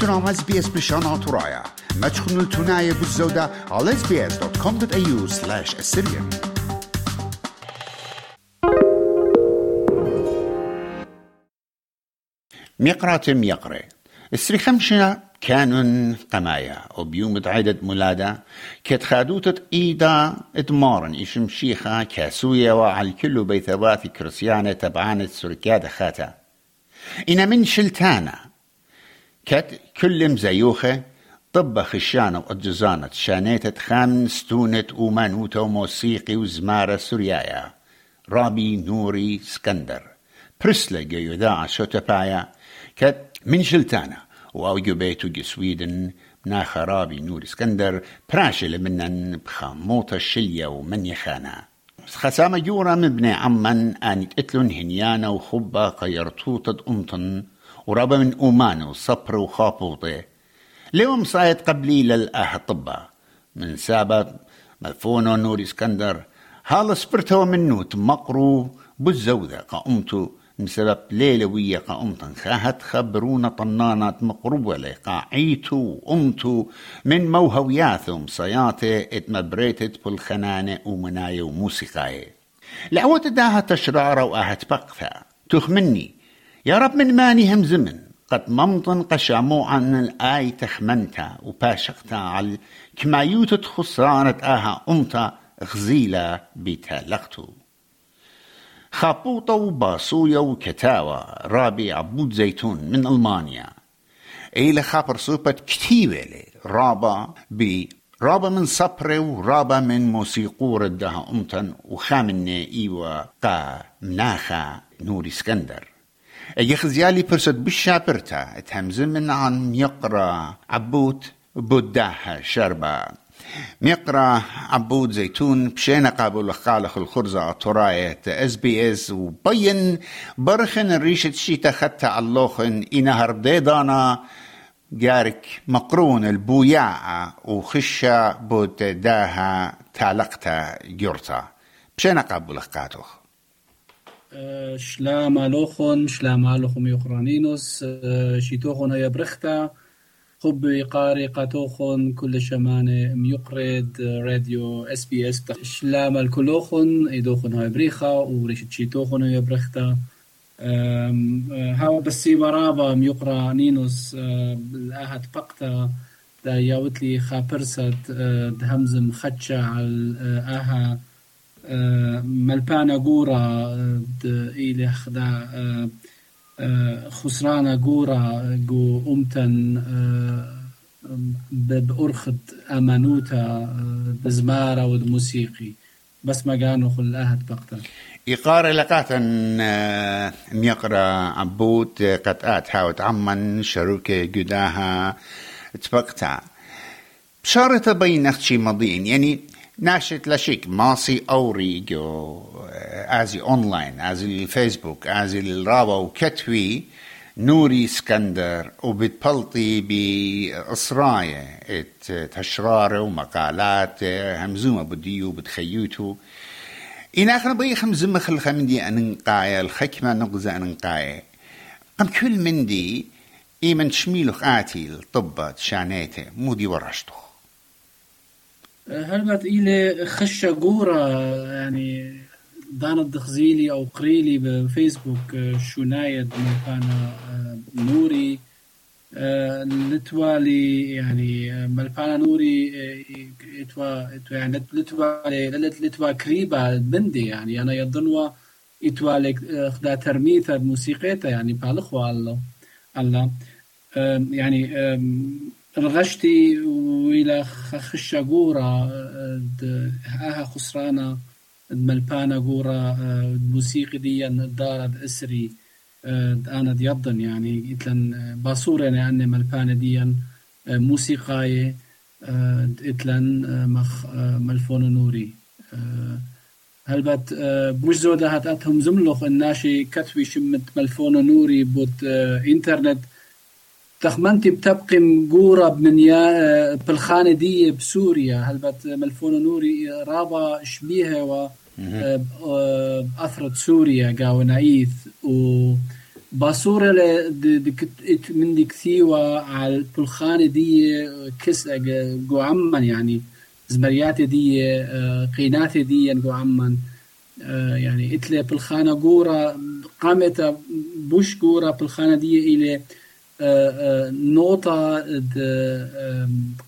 تنام اس بي اس بشان ترايا ما تخنوا التناية بالزودة على sbs.com.au slash assyrian. ميقرات ميقرة السري خمشة كانون قمايا وبيوم عدد مولادة. كت خادوتة إيدا ادمارن. إشم شيخة كاسوية وعلى كل بيثوات كرسيانة تبعانة سركادة خاتا إنا من شلتانا كت كل مزيوخة طب خشانة وأجزانة شانيتة خامن ستونة ومانوتة وموسيقي وزمارة سوريايا. رابي نوري سكندر. برسلة جيوذاع شوتبايا كت من شلتانا. وأوجو بيتو جي سويدن. نا خرابي نور اسكندر براشل منن بخاموطة الشلية ومن يخانا. خسامة جورا من بني عمان آن إتلون هنيانا وخبا قيرتوطة أمطن. ورابا من أومان وصبر وخابوطة ليوم صايت قبلي للآه طبا. من سابت مدفونو نور إسكندر. هالا سبرتو منو تمقرو. بالزودة قامتو بسبب ليلة ويا قامتن خاهت خبرونا طنانات مقروبة لقا عيتو أمتو من موهوياثم صياتي اتمبريتت بالخنانة ومناية وموسيقاية. لعوت داها تشرارة وآهت بقثا تخمني يا رب من ماني هم زمن. قد ممطن قشامو عن الآي تخمنتا وباشقتا على كمايوتة خسرانة آها أمتا غزيلة بتالقتو خابوطة وباسوية وكتاوة رابي عبود زيتون من ألمانيا إيلا خابر صوبت كتيبة رابا بي رابا من صبري ورابا من موسيقور الدها أمتن وخامنة إيوة قا مناخا نوري اسكندر يخزيالي برسد بالشابرتا اتهمزم من عن يقرا عبوت بوداها شربا. ميقرا عبود زيتون بشينا قابل خالخ الخرزة طراية اس بي اس وبين برخن الريشة شيتا خدتا اللوخن إنهر ديدانا جارك مقرون البوياء وخشة بود داها تعلقتا جورتا بشينا قابل خقاتوخ لوخم يقرانينوس شيتوخن هيا برختا خب قاري قاتوخن كل شمانة ميقرد راديو اس بي اس شلام الكلوخن ايدوخن هاي بريخا وريشت شيتوخن هاي بريختا هاو بسي مرابا ميقرا نينوس الآهت بقتا دا ياوتلي خابرسات دهمزم خدشة على آها ملبانا قورا إلي خدا خسرانة قورا قو أمتن بأرخد أمانوتا بزمارة والموسيقي بس ما كانوا خل أهد بقتا إقارة لقاتا ميقرا عبود قد آت هاوت عمان شروكة قداها تبقتا. بشارة بين أختشي مضين يعني ناشط لشيك. ماسي أوري جو ازي اونلاين ازي الفيسبوك ازي الرابا وكتوي نوري اسكندر وبتبلطي بإصراية ات تشرارة ومقالات همزومة بديو بتخيوتو إن آخر بي خمزمة خل خمدي أننقاية الخكمة نقزة أننقاية قم كل من دي إيمن شميلو آتي الطبة شانيته مودي ورشتو هل إلى خشة قورة يعني دانا الدخزيلي أو قريلي بفيسبوك شنايد ملبانا نوري لتوالي يعني ملبانا نوري إتوا يعني لتوالي لتوا كريبا بندي يعني أنا يظنوا اتوالي خدا ترميثا موسيقيتا يعني بالخوا الله الله. يعني الغشتي وإلى خشة قورة هاها خسرانة ملبانا قورة الموسيقى دي دار اسري أنا ديضن يعني. اتلن باصورة يعني ملبانا دي موسيقى اتلن مخ ملفون نوري. هل بات مش زودة هاتهم زملخ الناشي كتوي شمت ملفون نوري بوت إنترنت. تخمنتي بتبقي مقورة من يا بالخانة دي بسوريا. هل بات ملفون نوري رابا شبيها و أثرت سوريا قاو نايث و باصورة من دي كثيوة على البلخانة دي كس جو عمان يعني زمرياتي دي قيناتي دي جو عمان. يعني اتلي بالخانة جورا قامت بوش جورا بالخانة دي إلى نوتا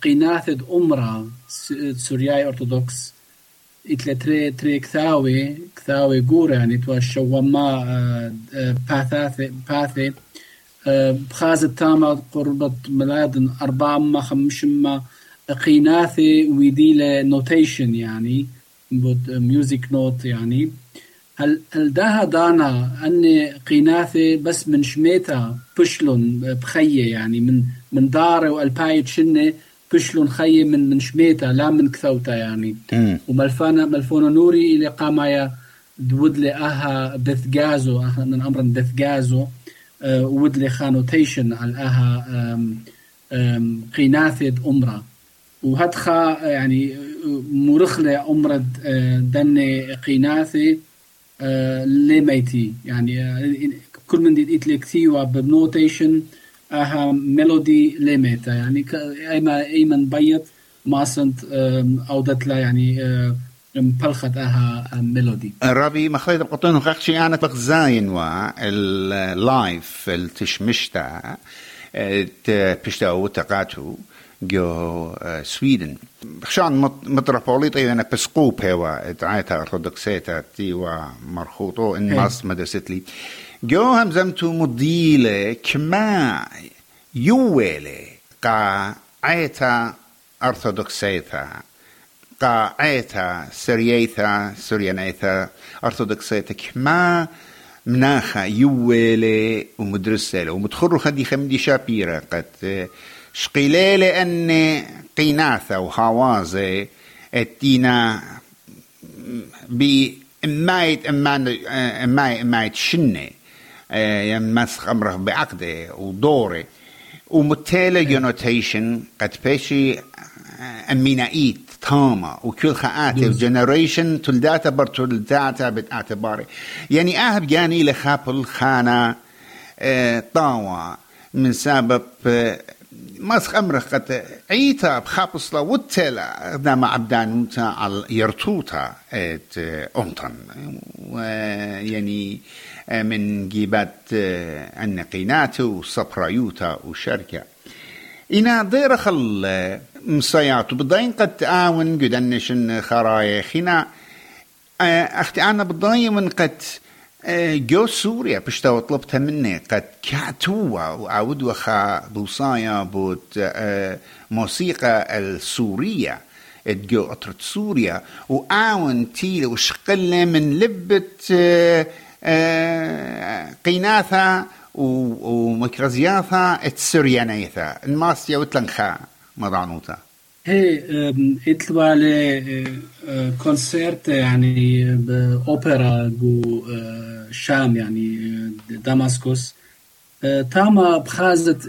قينات أمرا سورياي أرثوذكس اتلي تري تري كثاوي كثاوي جورا يعني توا شوما باثاثي باثي بخازة تاما قربة ميلاد أربعة ما خمش ما قيناثي ويدي نوتيشن يعني ميوزك نوت يعني هل هل ده دانا أن قيناثي بس من شميتا بشلون بخية؟ يعني من من دار والبايت شنة بشلون خية من من شميتا لا من كثوتا يعني. وملفانا ملفونا نوري اللي قامايا دود لي أها دث جازو من أمر دث جازو ود لي خانوتيشن على أها قيناثد امره وهدخا يعني مرخلة أمرد دني قيناثي لميتي يعني كل من دي إتلي كثيوة بنوتيشن أها ميلودي لميتا يعني أيما أيما بيت ما سنت أو دتلا يعني مبلخت أها ميلودي. ربي مخيط بقطين خاخشي أنا بغزاين وا اللايف التشمشتا بشتا وتقاتو جو سويدن. خشان متروبوليطي أنا بسقوب هوا تعايتا ارثوذكسيتا تيوا مرخوطو إن ماس مدرست لي. جو هم زمتو مديلة كما يويلي قا عيتا ارثوذكسيتا قا عيتا سرييتا سريانيتا ارثوذكسيتا كما مناخا يويلي ومدرسة ومتخرو خدي خمدي شابيرا قد شقيلة لأن قيناثة وهوازة أتينا بإمايت إمايت إمايت شنة يمسخ أمره بعقده ودورة. ومتالة جنوتيشن قد بيشي أمينائيت تاما. وكل خاطر جنريشن تلداتا بر تلداتا باعتباري يعني أهب جاني لخابل خانة طاوة. من سبب قد عيتا بخابص لا وتلا دام عبدانوتا على يرتوتا إت أمطن يعني من جيبات النقينات وصبرايوتا وشركة. إنا دير خل مصياتو بدين قد تعاون قدنشن خرايا خنا أختي أنا بدين قد جو سوريا بشتا طلبتها مني. قد كعتوا وعود وخا بوصايا بوت موسيقى السورية. جو أطرت سوريا. وآون تيل وشقلة من لبة قيناثا ومكرزياثا السريانيثا الماسيا وتلنخا مضعنوتا هي اتلوا على كونسرت يعني بأوبرا جو شام يعني دمسكوس تاما بخازت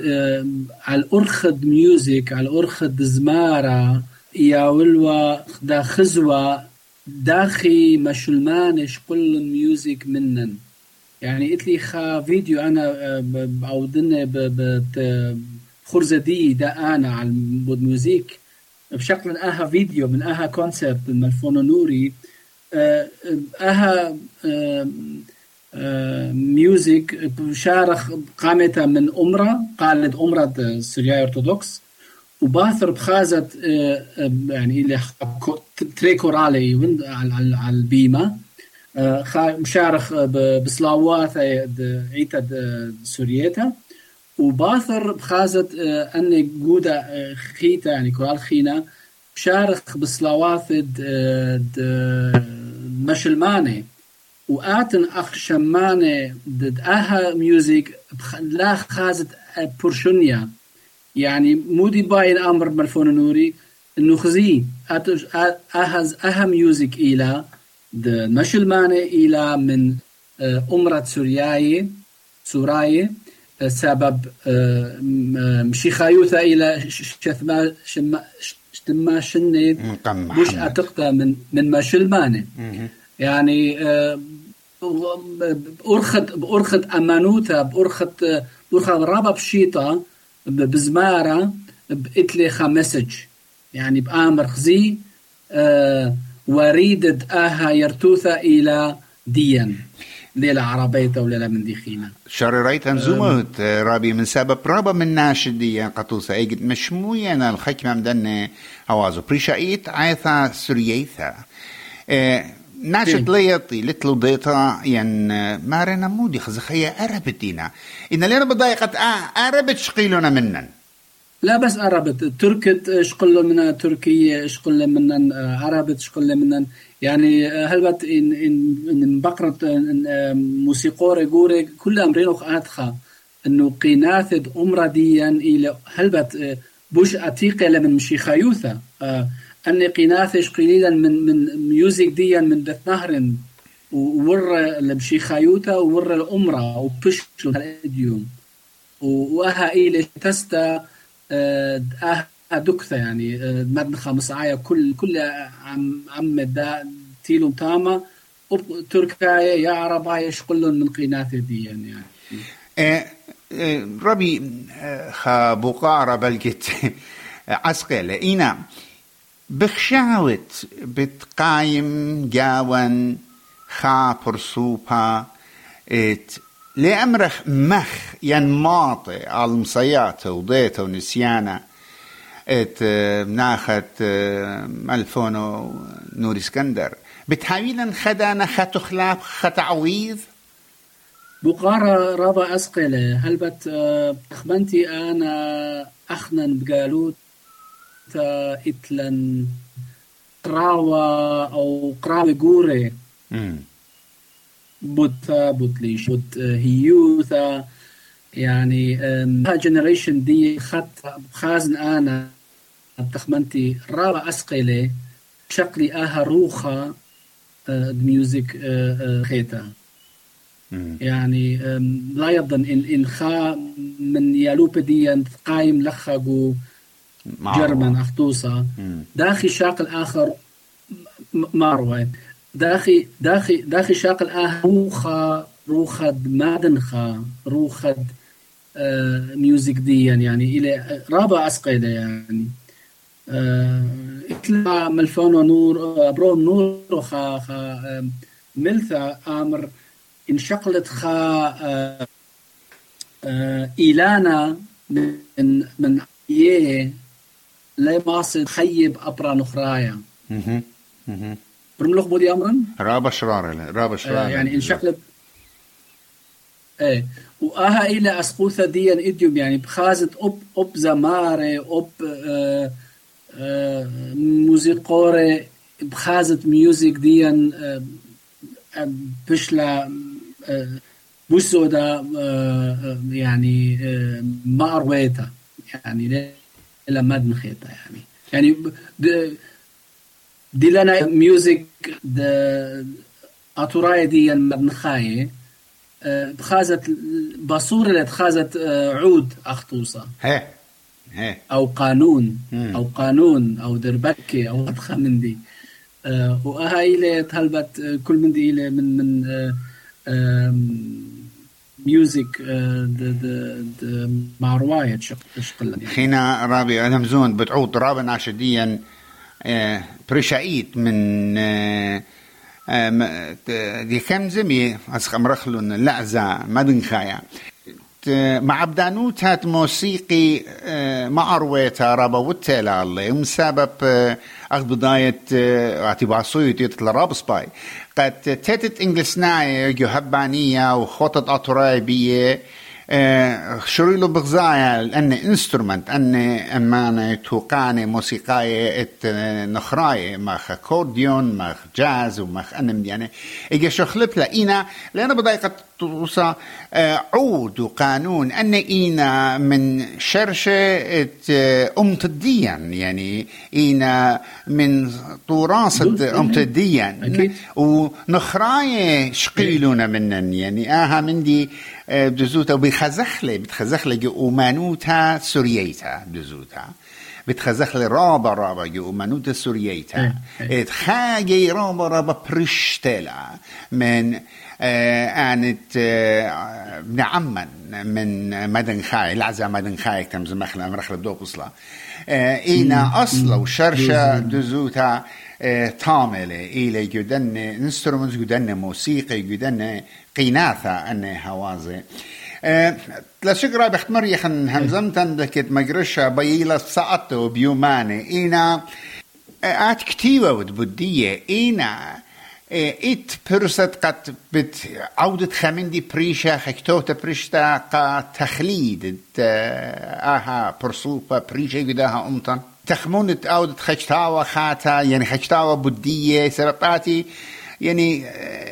على الأرخد ميوزك على الأرخد زمارة يا ولوا دا خزوة داخي مشلمانش كل ميوزك منن يعني قلت لي خا فيديو انا بعودنا بخرزة دي دا أنا على الميوزك بشكل أها فيديو من أها كونسبت من الفونونوري أها ميوزك شارخ قامت من أمرة قالت أمرة السوريا أرثوذكس وباثر بخازت يعني اللي تري كورالي على على البيمة مشارخ بصلاوات عيتا سوريتا وباثر بخازت أن جودة خيتا يعني كورال خينا شارخ بصلاوات مشلماني وآتن أخ شمانة دد أها ميوزيك لا خازت بورشونيا يعني مودي باي الأمر ملفون نوري إنه خزي أهز أها ميوزيك إلى مشلمانة إلى من أمرة سورياي سوراي سبب مشي خايوثة إلى شثما شتما شنة مش أتقتا من من مشلمانة يعني بأرخد بأرخد أمانوتا بأرخد بأرخد رابا بشيطة بزمارة بإتلي خمسج. يعني بآمر خزي آه وريدد آها يرتوثا إلى ديان. ليلة عربية وليلة من ديخينا. شرريت انزومت رابي من سبب رابا من ناشدية قطوسة ايجد مشموية أنا الحكمة مدن هوازو بريشايت عيثا سرييثا ناشد ليطي لتلو ديتا ين مارنا مودي خزخية أربتينا. إن لنا بضايقة آه أربت شقيلنا منن. لا بس عربت. تركت شقل من تركية شقل من عربت شقل من يعني هلبت إن إن إن بقرة موسيقى جوري كل أمرين أدخا إنه قيناثد أمرا ديا إلى هلبت بوش أتيقة من مشيخايوثا أني قيناثش قليلا من من ميوزك ديا من دث نهر وور لبشيخايوتا وور الأمرا وبش الإديوم وأها إلى تستا دكثة يعني مدن خمس عاية كل كل عم عم دا تيلو تاما تركايا يا عربايا شقلن من قينات دي يعني, يعني. ربي خا بقارة بلقيت عسقلة إينا بخشاوت بتقايم جاون خا برسوبا إت لأمرخ مخ ينماطي على المصيات وضيته ونسيانه إت ناخت ملفونو نور إسكندر. بتحاويلا خدانا ختخلاف ختعويذ بقارة رابا أسقلة هل بت أخبنتي أنا أخنن بقالوت إتلن قراوة أو قراوة جوري بوتا بوتليش بوت هيوثا. يعني ها جنريشن دي خط خازن آنا تخمنتي رابع اسقلي شقلي آها روخا ميوزك خيتا يعني لا يظن إن إن خا من يالوب دي قايم لخقو جرمن أخطوصة. داخي شاق الآخر ماروي داخي داخي داخي شاق الآخر روخا روخد مادنخا روخد آه ميوزك دي يعني. إلى رابع أسقيدة يعني. آه اطلع ملفونو نور بروم نور خا خا ملثا آمر. انشقلت خا آه آه إيلانا من من يه لا ماصد خيب أبرا نخرايا برملوخ بودي أمرا رابا شرار رابا شرار آه يعني انشقلت إيه. وآها إلى أسقوثة ديا إديوم يعني بخازت أب أب زمارة أب آه آه موسيقورة بخازت ميوزك ديا آه بشلا بوسودا يعني ما أرويتا يعني إلى مدن خيتا يعني. يعني دي لنا ميوزك أتوراي دي مدن خاية. بخازت بصورة اللي تخازت عود أخطوصة. هي هي. أو قانون أو قانون أو دربكة أو أضخم من دي. وأها إلى تهلبت كل من دي من من ميوزك مع رواية يعني. خينا رابي ألمزون بتعود رابا ناشديا. برشايت من دي كم زمي أسخ مرخلون لعزة مدن خايا. مع بدانوت هات موسيقي ما أرويتها رابا وتلا الله مسبب أخذ بداية اعتبار صويت يطلع رابس باي قد تتت إنجلسناية جهبانية وخطط أطرايبية شريلو بغزايا لأن انسترومنت أن أمانة توقانة موسيقاية نخراية مخ كورديون مخ جاز ومخ أنم يعني إجا شخلب لإينا لأنا بضايقة توصى عود وقانون أن إينا من شرشة أمت الدين يعني إينا من طوراسة أمت الدين ونخراية شقيلونا منن يعني آها من دي بجزوتا خزخلة بتخزخلة جو أمانوتا سورييتا دزوتا بتخزخلة رابا رابا جو أمانوتا سورييتا اتخاجي رابا رابا برشتلا من آنت ابن عمان من مدن خاي لعزة مدن خاي كم زمخنا مرخل بدوق أصلا إينا أصلا وشرشة دزوتا طاملة إلى جدن انسترومنتس جدن موسيقى جدن قيناثة أن هوازي. لا شكرا بختمر يخن همزمتن دكت مجرشة بيلا ساعته بيوماني. إينا آت كتيبة ودبودية إينا إت برست قد بت عودة خمندي بريشة خكتوتا بريشتا قا تخليد آها برسوبة بريشة قداها أمطن تخمونة عودة خشتاوة خاتا يعني خشتاوة بدية سبباتي يعني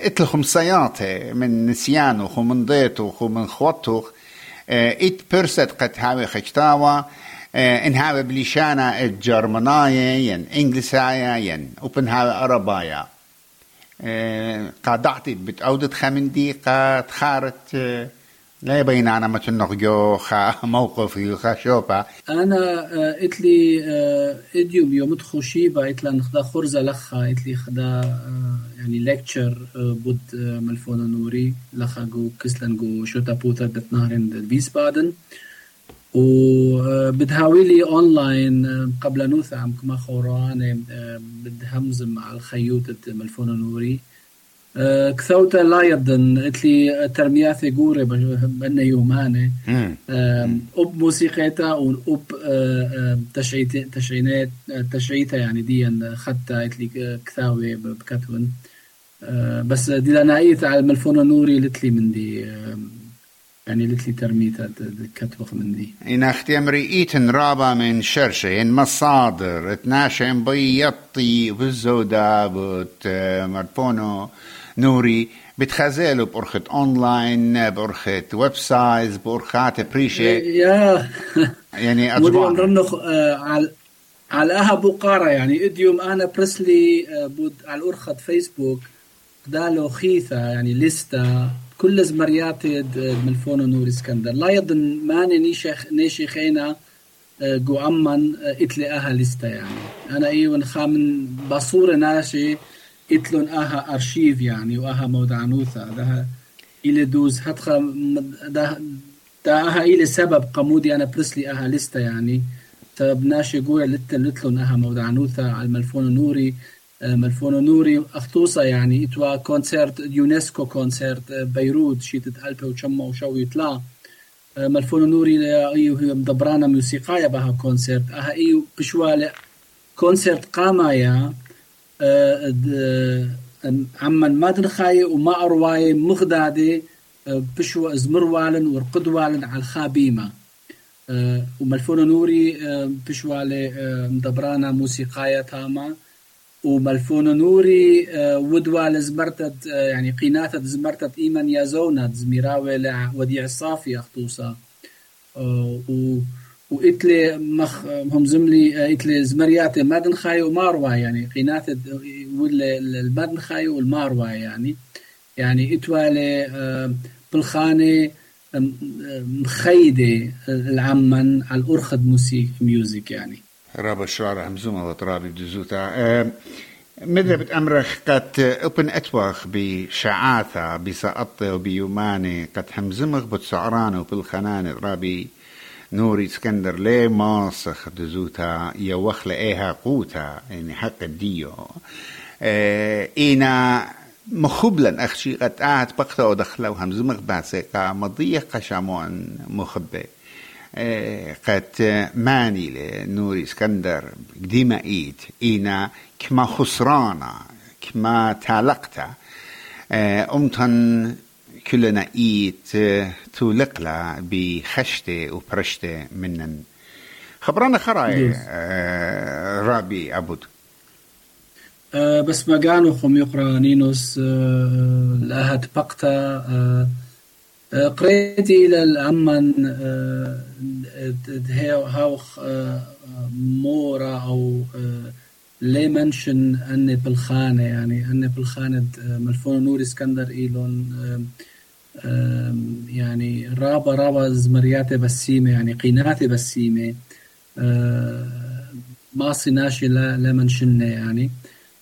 اتلخم سياطة من نسيانه ومن ضيته ومن خوته ات برست قد هاوي خشتاوة ان هاوي بليشانا الجرمناية ين انجلسايا ين وبن هاوي عربايا قادعتي بتعودة خمندي قاد خارت لا يبين أنا ما تنغجو خا موقف خا شوبا أنا إتلي إديوم يوم تخشيبا إتلا نخدا خرزة لخا إتلي خدا يعني ليكتشر بود ملفون نوري لخا جو كسلن جو شوتا بوتا دت نهرن بادن. وبدهاويلي أونلاين قبل نوث عم كما خوران بدهمزم مع الخيوط ملفون نوري. كثوتا لا يدن اتلي ترمياثي قوري بأنه يوماني أب موسيقيتا وأب تشعينات تشعيتا يعني ديا خدتا اتلي كثاوي بكتون بس دي لنايت على الملفون النوري لتلي من دي يعني لتلي ترميتا كتبخ من دي إن أختي إيتن رابا من شرشة إن مصادر اتناشا إن بيطي بالزودا بوت مرفونو نوري بتخزلوا بأرخة أونلاين بأرخة ويب سايز بأرخات بريشة يا يعني أجمع رنخ على على أها بقارة يعني إديوم أنا برسلي بود على أرخة فيسبوك دالو خيثة يعني لستة كل زمريات ملفون نور اسكندر لا يضن ماني نيشيخ نيشي خينا جو أمن إتلي أها لستة يعني أنا إيوان خامن بصورة ناشي إتلون أها أرشيف يعني وأها مودعنوثة. ده إلى دوز هتخا ده ده أها إلى سبب قمودي أنا برسلي أها لستة يعني. تبناشي قوي لتن لتلون أها مودعنوثة على الملفون نوري. ملفون نوري أخطوصة يعني. إتوا كونسرت يونسكو كونسرت بيروت. شيتت ألبي وشمة وشو يطلع. ملفون نوري أيو هي مدبرانا موسيقايا بها كونسرت أها إيو بشوالة كونسرت قامايا عمن ما دنخاي وما أرواي مغدادي بشو ازمر والن ورقد والن على الخابيمة. وملفون نوري بشوالي مدبرانا موسيقايا تاما. وملفون نوري ودوال زمرتت يعني قيناتت زمرتت إيمن يازونا زميراوي وديع الصافي أخطوصا و وإتلي مخ هم زملي إتلي زمريات مادن خاي وماروى يعني قينات المادن خاي والماروى يعني. يعني إتوالي بالخانة مخيدة العمن على الأرخد موسيقى ميوزك يعني. رابا شرارة همزومة وطرابي بدزوتا ماذا بتأمرخ قد أبن أتوخ بشعاثة بسقطة وبيوماني قد همزمخ بتسعران وبالخنان رابي نوري اسكندر ليه ماسخ دزوتا يوخ لإيها قوتا يعني حق الديو آه إينا مخبلا أخشي قد قاعد بقتا ودخلا وهمزمغ باسقا مضيق قشامون مخبة. آه قد ماني لنوري اسكندر قديمة إيت إينا كما خسرانا كما تالقتا آه أمتن كلنا إيت تولقلا بخشتة وبرشتة منن. خبرانا خراي آه رابي أبود آه بس ما كانوا خم يقرأ نينوس آه لها بقتا آه قريتي إلى الأمن هاو مورا أو لي منشن أني بالخانة يعني أني بالخانة ملفون نور إسكندر إيلون يعني رابا رابا زمرياتي بسيمة يعني قيناتي بسيمة. ماصي ناشي لا لا منشنة يعني.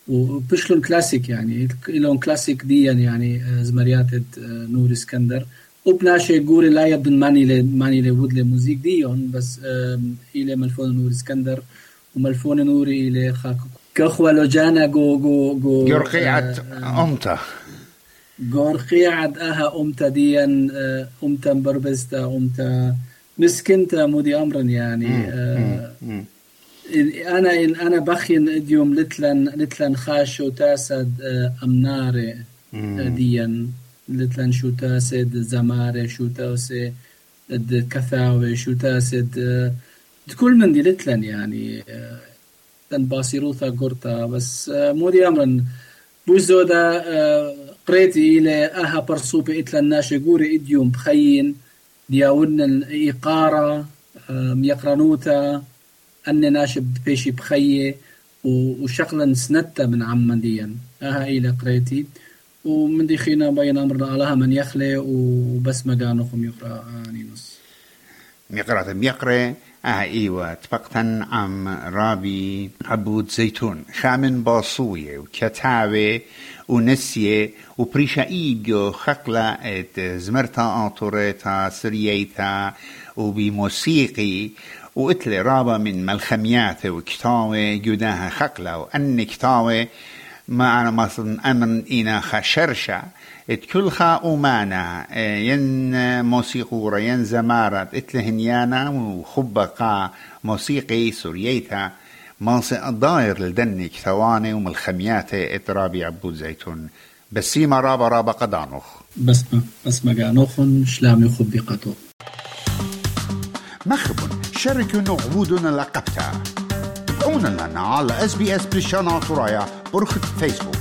وبشلون كلاسيك يعني. لون كلاسيك ديا يعني زمريات نور إسكندر. وبناشي قولي لا يبدن ماني لي ماني لي ود لي موزيك ديون بس إلى ملفون نور إسكندر وملفون نوري إلى خاكو. كخوة لوجانا جو جو جو قرقيعة أمتا قرقيعة أها ديا أمتا بربستا أمتا مسكنتا مودي أمرا يعني آنا ان آنا بخين اديوم لتلن لتلن خاشو تاسد امناري ديا لتلن شو تاسد زماري شو تاسد كثاوي شو تاسد كل من دي لتلن يعني تن باصيروثا قرطا بس مودي امرا بوزودا قريتي إلى أها برسوبي اتلن ناشي قوري إديوم بخين دياودن إيقارة يقرنوتا أن ناشب بيشي بخيه وشغلا سنتا من عمان ديا أها إلى قريتي ومن دي خينا بين أمرنا علىها من يخلي وبس ما قانوخم يقرأ نينوس ميقرأ ميقرأ آه إيوه تبقتن عم رابي عبود زيتون. خامن باصوية وكتاوي ونسية وبريشا ايبيو خقلة ات زمرتا انطوريتا سرييتا وبموسيقي وقتل رابا من ملخميات وكتاوي جداها خقلة وأن كتاوي ما أنا مثلا أمن إنا خشرشة خا أمانا ين موسيقورة ين زمارة اتلهنيانا وخبقا موسيقي سوريتا ماصي داير لدني كتواني وملخميات إترابي عبود زيتون. بسيما رابا رابا قدانوخ. بسمة بسمة قانوخن شلام يخبي قطو مخبن شاركونا عبودنا لقبتها تابعونا لنا على اس بي اس بريشانا برخة فيسبوك.